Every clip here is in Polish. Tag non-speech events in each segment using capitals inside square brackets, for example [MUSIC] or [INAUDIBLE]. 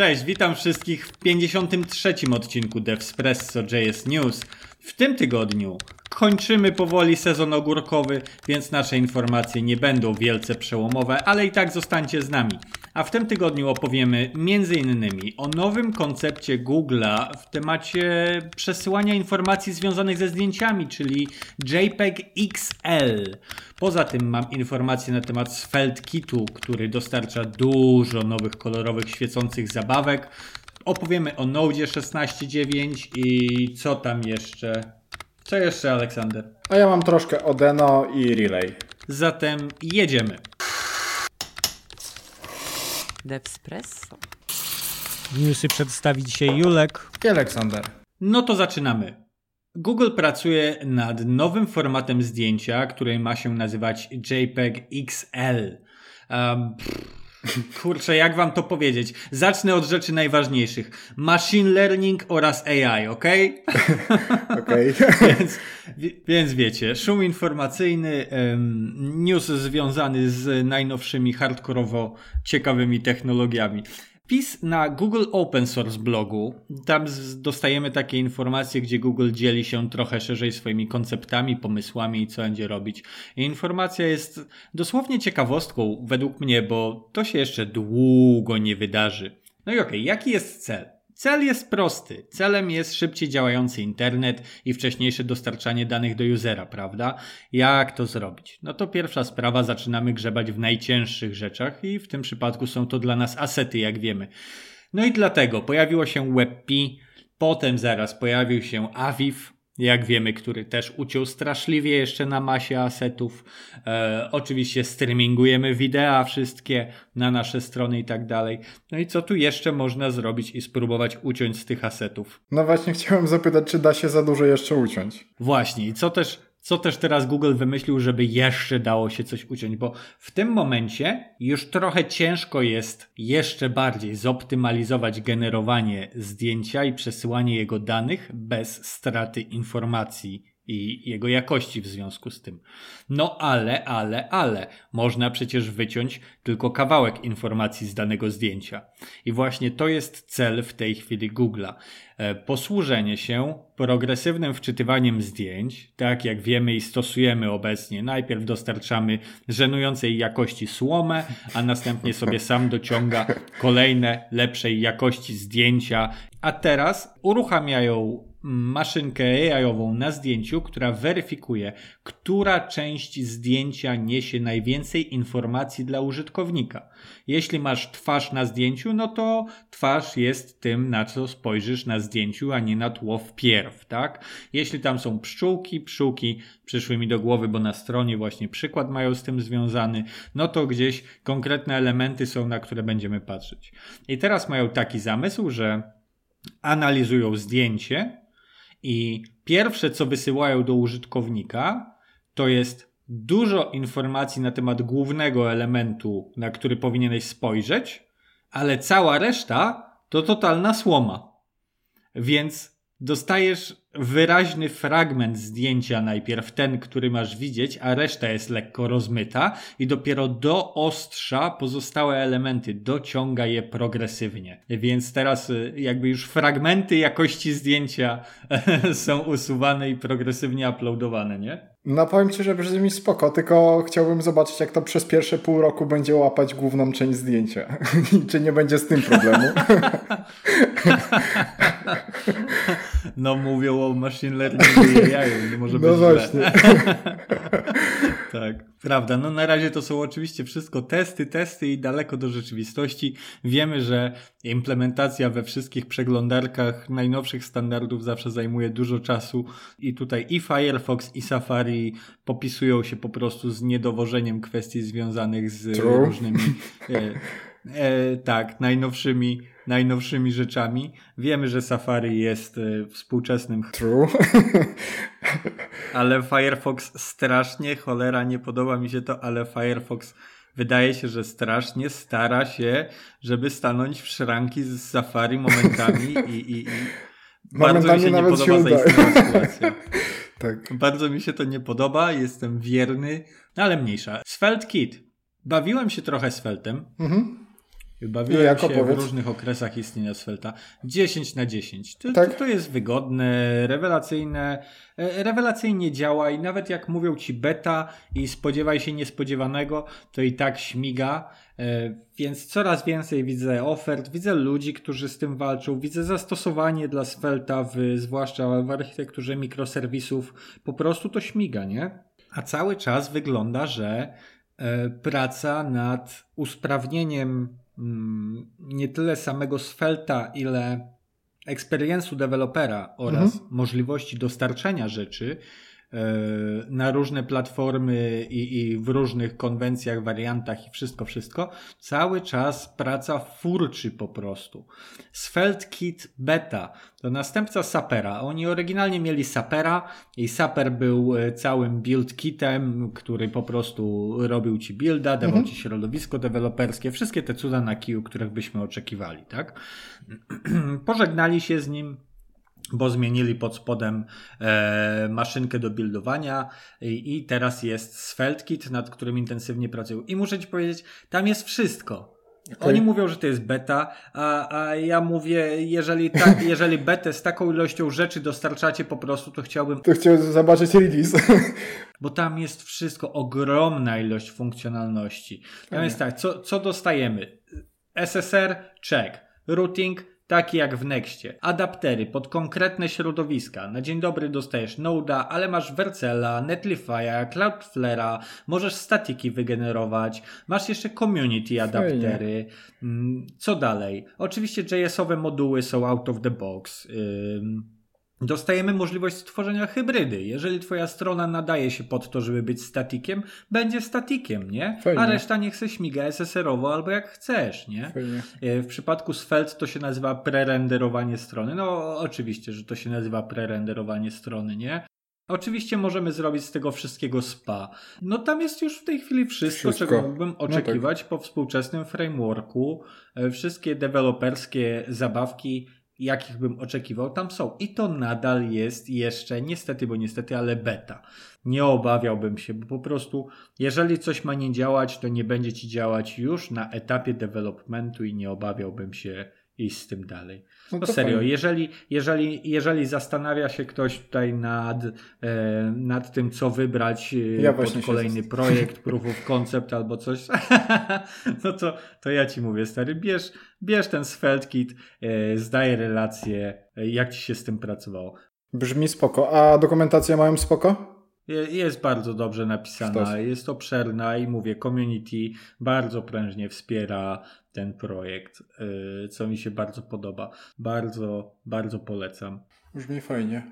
Cześć, witam wszystkich w 53. odcinku Devspresso JS News. W tym tygodniu kończymy powoli sezon ogórkowy, więc nasze informacje nie będą wielce przełomowe, ale i tak zostańcie z nami. A w tym tygodniu opowiemy m.in. o nowym koncepcie Google'a w temacie przesyłania informacji związanych ze zdjęciami, czyli JPEG XL. Poza tym mam informacje na temat Svelte Kitu, który dostarcza dużo nowych kolorowych świecących zabawek. Opowiemy o Node 16.9 i co tam jeszcze. Co jeszcze, Aleksander? A ja mam troszkę Odeno i Relay. Zatem jedziemy. Devspresso. Newsy przedstawi dzisiaj Julek. I Aleksander. No to zaczynamy. Google pracuje nad nowym formatem zdjęcia, który ma się nazywać JPEG XL. Um, [LAUGHS] kurczę, jak wam to powiedzieć? Zacznę od rzeczy najważniejszych. Machine learning oraz AI, ok? Okej. [LAUGHS] [LAUGHS] więc, więc wiecie, szum informacyjny, news związany z najnowszymi hardkorowo ciekawymi technologiami. Wpis na Google Open Source blogu. Tam dostajemy takie informacje, gdzie Google dzieli się trochę szerzej swoimi konceptami, pomysłami i co będzie robić. I informacja jest dosłownie ciekawostką według mnie, bo to się jeszcze długo nie wydarzy. No i okej, okay, jaki jest cel? Cel jest prosty. Celem jest szybciej działający internet i wcześniejsze dostarczanie danych do usera, prawda? Jak to zrobić? No to pierwsza sprawa, zaczynamy grzebać w najcięższych rzeczach i w tym przypadku są to dla nas asety, jak wiemy. No i dlatego pojawiło się WebP, potem zaraz pojawił się Aviv, jak wiemy, który też uciął straszliwie jeszcze na masie asetów. E, oczywiście streamingujemy wideo wszystkie na nasze strony i tak dalej. No i co tu jeszcze można zrobić i spróbować uciąć z tych asetów? No właśnie chciałem zapytać, czy da się za dużo jeszcze uciąć. Właśnie i co też co też teraz Google wymyślił, żeby jeszcze dało się coś uciąć, bo w tym momencie już trochę ciężko jest jeszcze bardziej zoptymalizować generowanie zdjęcia i przesyłanie jego danych bez straty informacji i jego jakości w związku z tym. No ale, ale, ale, można przecież wyciąć tylko kawałek informacji z danego zdjęcia. I właśnie to jest cel w tej chwili Google'a. E, posłużenie się progresywnym wczytywaniem zdjęć, tak jak wiemy i stosujemy obecnie. Najpierw dostarczamy żenującej jakości słomę, a następnie sobie sam dociąga kolejne lepszej jakości zdjęcia. A teraz uruchamiają maszynkę AI-ową na zdjęciu, która weryfikuje, która część zdjęcia niesie najwięcej informacji dla użytkownika. Jeśli masz twarz na zdjęciu, no to twarz jest tym, na co spojrzysz na zdjęciu, a nie na tło wpierw, tak? Jeśli tam są pszczółki, pszczółki przyszły mi do głowy, bo na stronie właśnie przykład mają z tym związany, no to gdzieś konkretne elementy są, na które będziemy patrzeć. I teraz mają taki zamysł, że analizują zdjęcie, i pierwsze, co wysyłają do użytkownika, to jest dużo informacji na temat głównego elementu, na który powinieneś spojrzeć, ale cała reszta to totalna słoma. Więc dostajesz wyraźny fragment zdjęcia najpierw, ten, który masz widzieć, a reszta jest lekko rozmyta i dopiero do ostrza pozostałe elementy dociąga je progresywnie. Więc teraz y, jakby już fragmenty jakości zdjęcia [LAUGHS] są usuwane i progresywnie uploadowane, nie? No powiem Ci, że brzmi spoko, tylko chciałbym zobaczyć, jak to przez pierwsze pół roku będzie łapać główną część zdjęcia. [LAUGHS] Czy nie będzie z tym problemu? [LAUGHS] no mówią o machine learningu i AI, nie może no być właśnie. [LAUGHS] tak, prawda. No na razie to są oczywiście wszystko testy, testy i daleko do rzeczywistości. Wiemy, że implementacja we wszystkich przeglądarkach najnowszych standardów zawsze zajmuje dużo czasu i tutaj i Firefox i Safari popisują się po prostu z niedowożeniem kwestii związanych z True. różnymi e, e, tak, najnowszymi najnowszymi rzeczami. Wiemy, że Safari jest y, współczesnym. [LAUGHS] True. ale Firefox strasznie, cholera, nie podoba mi się to, ale Firefox wydaje się, że strasznie stara się, żeby stanąć w szranki z Safari momentami i, i, i [LAUGHS] bardzo mi się nie podoba się zaistniała sytuacja. [LAUGHS] tak. Bardzo mi się to nie podoba, jestem wierny, no ale mniejsza. Svelte Kit. Bawiłem się trochę z Feltem. Mhm Bawiłem Jak się opowiedz? w różnych okresach istnienia Svelta. 10 na 10. To, Tak? to, to jest wygodne, rewelacyjne, e, rewelacyjnie działa i nawet jak mówią ci beta i spodziewaj się niespodziewanego, to i tak śmiga. E, Więc coraz więcej widzę ofert, widzę ludzi, którzy z tym walczą, widzę zastosowanie dla Svelta, w, zwłaszcza w architekturze mikroserwisów. Po prostu to śmiga, nie? A cały czas wygląda, że e, praca nad usprawnieniem nie tyle samego Svelta, ile experience'u dewelopera oraz możliwości dostarczania rzeczy na różne platformy i, i w różnych konwencjach, wariantach i wszystko, wszystko, cały czas praca furczy po prostu. Svelte Kit Beta to następca Sapera. Oni oryginalnie mieli Sapera i Saper był e, całym build kitem, który po prostu robił ci builda, dawał ci środowisko deweloperskie, wszystkie te cuda na kiju, których byśmy oczekiwali, tak? [CLEARS THROAT] Pożegnali się z nim bo zmienili pod spodem e, maszynkę do buildowania i, i teraz jest SvelteKit, nad którym intensywnie pracują. I muszę ci powiedzieć, tam jest wszystko. Oni mówią, że to jest beta, a, a ja mówię, jeżeli, tak, [LAUGHS] jeżeli betę z taką ilością rzeczy dostarczacie po prostu, to chciałbym, To chciałem zobaczyć release. [LAUGHS] bo tam jest wszystko, ogromna ilość funkcjonalności. Tam jest tak, co, co dostajemy? SSR, check. Routing, taki jak w Nextie. Adaptery pod konkretne środowiska. Na dzień dobry dostajesz Node'a, ale masz Vercela, Netlify'a, Cloudflare'a, możesz statiki wygenerować, masz jeszcze community adaptery. Mm, Co dalej? Oczywiście JS-owe moduły są out of the box. Ym, Dostajemy możliwość stworzenia hybrydy. Jeżeli twoja strona nadaje się pod to, żeby być statikiem, będzie statikiem, nie? Fajnie. A reszta niech se śmiga SSR-owo albo jak chcesz, nie? Fajnie. E, W przypadku Svelte to się nazywa prerenderowanie strony. No oczywiście, że to się nazywa prerenderowanie strony, nie? Oczywiście możemy zrobić z tego wszystkiego spa. No tam jest już w tej chwili wszystko, Wszystko. czego mógłbym No oczekiwać po współczesnym frameworku. E, Wszystkie deweloperskie zabawki, jakich bym oczekiwał, tam są. I to nadal jest jeszcze, niestety, bo niestety, ale beta. Nie obawiałbym się, bo po prostu, jeżeli coś ma nie działać, to nie będzie ci działać już na etapie developmentu i nie obawiałbym się iść z tym dalej. No No serio, fajnie. jeżeli, jeżeli, jeżeli zastanawia się ktoś tutaj nad, e, nad tym, co wybrać e, Ja pod kolejny projekt, [LAUGHS] proof of concept albo coś, [LAUGHS] no to, to ja ci mówię, stary, bierz, bierz ten SvelteKit, e, zdaj relację, e, jak ci się z tym pracowało. Brzmi spoko. A dokumentację mają spoko? Je- Jest bardzo dobrze napisana, Sztos. jest obszerna i mówię, community bardzo prężnie wspiera ten projekt, e, co mi się bardzo podoba. Bardzo, bardzo polecam. Brzmi fajnie.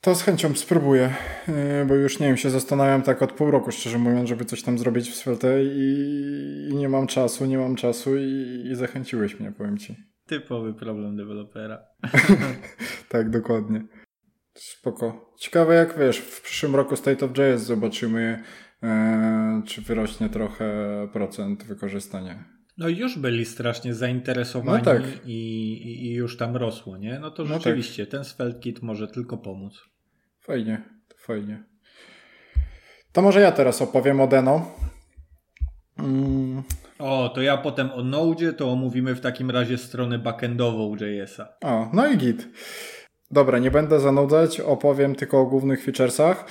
To z chęcią spróbuję, yy, bo już nie wiem, się zastanawiam tak od pół roku, szczerze mówiąc, żeby coś tam zrobić w Svelte i, i nie mam czasu, nie mam czasu i, i zachęciłeś mnie, powiem ci. Typowy problem dewelopera. [LAUGHS] Tak, dokładnie. Spoko. Ciekawe jak wiesz, w przyszłym roku State of JS zobaczymy, e, czy wyrośnie trochę procent wykorzystania. No i już byli strasznie zainteresowani No tak. i, i, już tam rosło, nie? No to No tak. rzeczywiście, ten SvelteKit może tylko pomóc. Fajnie, fajnie. To może ja teraz opowiem o Deno. Mm, O, to ja potem o Node to omówimy w takim razie stronę backendową JS-a. O, no i git. Dobra, nie będę zanudzać, opowiem tylko o głównych featuresach.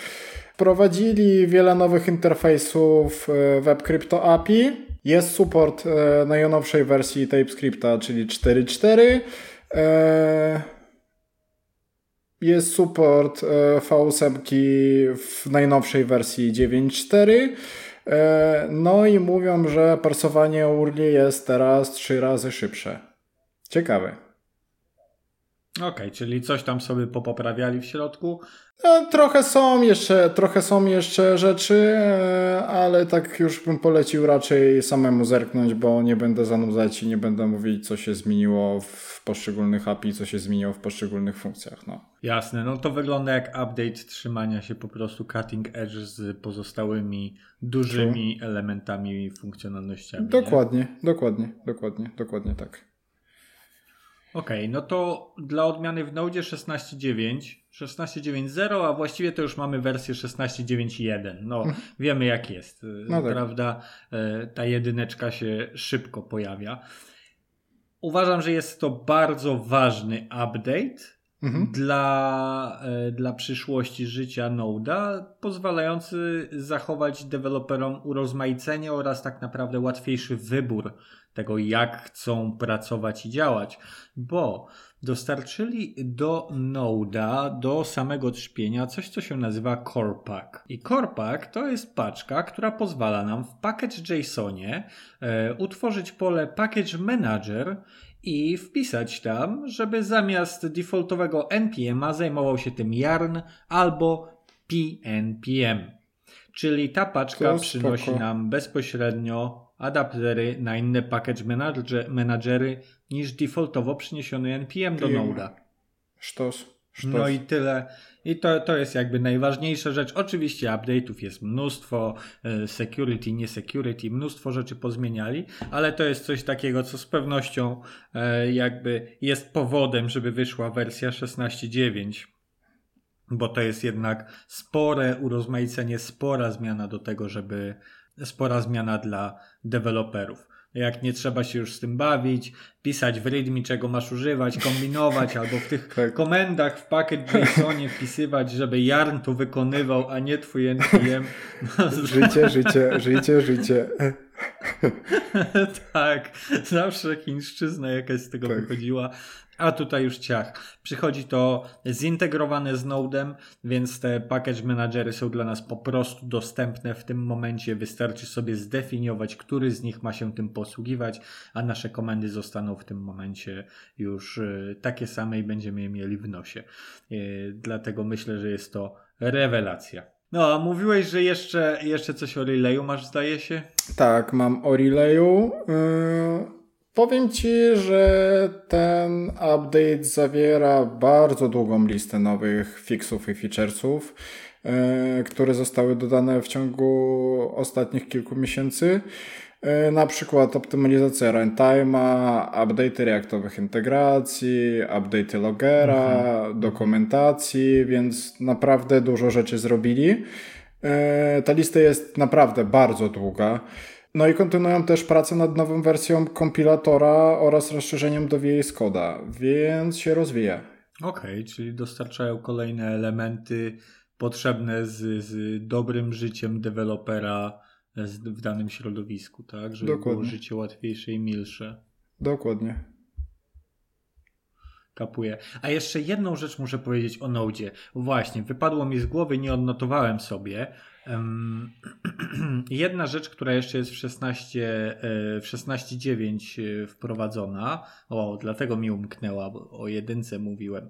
Wprowadzili wiele nowych interfejsów e, WebCrypto API. Jest support e, najnowszej wersji TypeScripta, czyli 4.4. E, Jest support V8 w najnowszej wersji 9.4. E, No i mówią, że parsowanie URL jest teraz trzy razy szybsze. Ciekawe. Okej, czyli coś tam sobie popoprawiali w środku. No, trochę są jeszcze, trochę są jeszcze rzeczy, e, ale tak już bym polecił raczej samemu zerknąć, bo nie będę zanudzać i nie będę mówić, co się zmieniło w poszczególnych API, co się zmieniło w poszczególnych funkcjach. No. Jasne, no to wygląda jak update trzymania się po prostu cutting edge z pozostałymi dużymi elementami i funkcjonalnościami. nie? Dokładnie, dokładnie, dokładnie, dokładnie tak. Okej, okay, no to dla odmiany w Node 16.9, 16.9.0, a właściwie to już mamy wersję 16.9.1. No, mhm. wiemy jak jest. No tak. Prawda, e, ta jedyneczka się szybko pojawia. Uważam, że jest to bardzo ważny update mhm. dla, e, dla przyszłości życia Node'a, pozwalający zachować deweloperom urozmaicenie oraz tak naprawdę łatwiejszy wybór tego, jak chcą pracować i działać, bo dostarczyli do Node'a, do samego trzpienia coś, co się nazywa Core Pack. I Core Pack to jest paczka, która pozwala nam w package JSONie e, utworzyć pole Package Manager i wpisać tam, żeby zamiast defaultowego npm zajmował się tym yarn albo pnpm. Czyli ta paczka przynosi nam bezpośrednio adaptery na inne package managery niż defaultowo przyniesiony npm do Node'a. Sztos. No i tyle. I to, to jest jakby najważniejsza rzecz. Oczywiście update'ów jest mnóstwo, e, security, nie security, mnóstwo rzeczy pozmieniali, ale to jest coś takiego, co z pewnością e, jakby jest powodem, żeby wyszła wersja 16.9 bo to jest jednak spore urozmaicenie, spora zmiana do tego, żeby spora zmiana dla deweloperów. Jak nie trzeba się już z tym bawić, pisać w README, czego masz używać, kombinować, albo w tych [LAUGHS] tak. komendach w pakiet JSONie wpisywać, żeby Yarn to wykonywał, a nie twój NPM. No, życie, życie, życie, życie. [LAUGHS] tak, zawsze chińszczyzna jakaś z tego tak. wychodziła. A tutaj już ciach. Przychodzi to zintegrowane z Node'em, więc te package managery są dla nas po prostu dostępne w tym momencie. Wystarczy sobie zdefiniować, który z nich ma się tym posługiwać, a nasze komendy zostaną w tym momencie już y, takie same i będziemy je mieli w nosie. Y, dlatego myślę, że jest to rewelacja. No, a mówiłeś, że jeszcze, jeszcze coś o relayu masz, zdaje się? Tak, mam o relayu. Yy Powiem Ci, że ten update zawiera bardzo długą listę nowych fixów i featuresów, e, które zostały dodane w ciągu ostatnich kilku miesięcy. E, na przykład optymalizacja runtime'a, update reaktowych integracji, update logera, mhm. dokumentacji, więc naprawdę dużo rzeczy zrobili. E, ta lista jest naprawdę bardzo długa. No i kontynuują też pracę nad nową wersją kompilatora oraz rozszerzeniem do VS Code'a, więc się rozwija. Okej, okay, czyli dostarczają kolejne elementy potrzebne z, z dobrym życiem dewelopera w danym środowisku, tak? Żeby Dokładnie. było życie łatwiejsze i milsze. Dokładnie. A jeszcze jedną rzecz muszę powiedzieć o Node. Właśnie, wypadło mi z głowy, nie odnotowałem sobie, [CLEARS THROAT] Jedna rzecz, która jeszcze jest w 16, e, w 16.9 e, wprowadzona, o, dlatego mi umknęła, bo o jedynce mówiłem,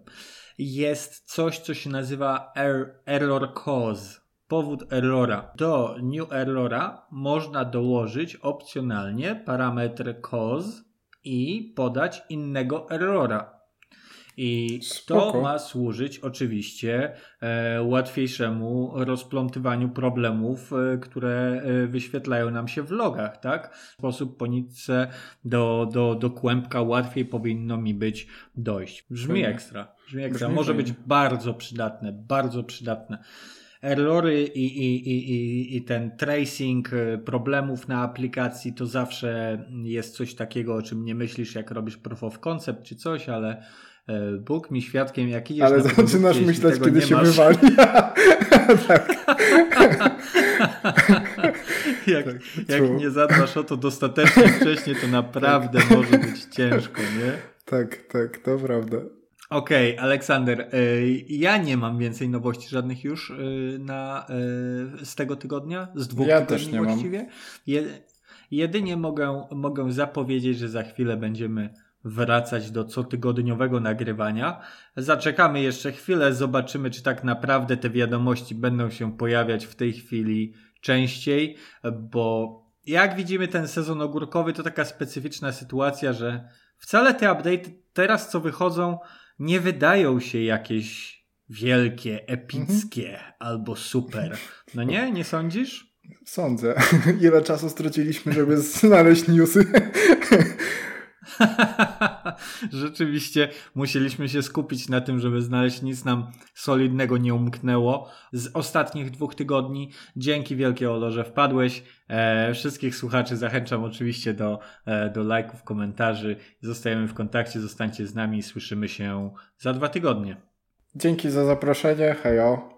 jest coś, co się nazywa er, error cause. Powód errora. Do new errora można dołożyć opcjonalnie parametr cause i podać innego errora. I Spoko. to ma służyć oczywiście e, łatwiejszemu rozplątywaniu problemów, e, które e, wyświetlają nam się w logach, tak? W sposób po nitce do, do, do kłębka łatwiej powinno mi być dojść. Brzmi ekstra. Brzmi ekstra. Brzmi Może fajnie. być bardzo przydatne, bardzo przydatne errory i, i, i, i ten tracing e, problemów na aplikacji to zawsze jest coś takiego, o czym nie myślisz, jak robisz proof of concept czy coś, ale Bóg mi świadkiem, jak idziesz Ale zaczynasz myśleć, kiedy się masz. wywali. [LAUGHS] tak. jak, tak, jak nie zadbasz o to dostatecznie wcześnie, to naprawdę tak. może być ciężko, nie? Tak, tak, to prawda. Okej, okay, Aleksander, e, ja nie mam więcej nowości żadnych już e, na, z tego tygodnia, z dwóch ja tygodni też nie właściwie. Mam. jedynie mogę, mogę zapowiedzieć, że za chwilę będziemy wracać do cotygodniowego nagrywania. Zaczekamy jeszcze chwilę, zobaczymy, czy tak naprawdę te wiadomości będą się pojawiać w tej chwili częściej, bo jak widzimy, ten sezon ogórkowy to taka specyficzna sytuacja, że wcale te update teraz, co wychodzą, nie wydają się jakieś wielkie, epickie mhm. albo super. No nie? Nie sądzisz? Sądzę. [LAUGHS] Ile czasu straciliśmy, żeby znaleźć newsy? [LAUGHS] Rzeczywiście musieliśmy się skupić na tym, żeby znaleźć nic nam solidnego nie umknęło z ostatnich dwóch tygodni. Dzięki wielkie Olo, że wpadłeś. E, wszystkich słuchaczy zachęcam oczywiście do, e, do lajków, komentarzy. Zostajemy w kontakcie, zostańcie z nami i słyszymy się za dwa tygodnie. Dzięki za zaproszenie. Hejo.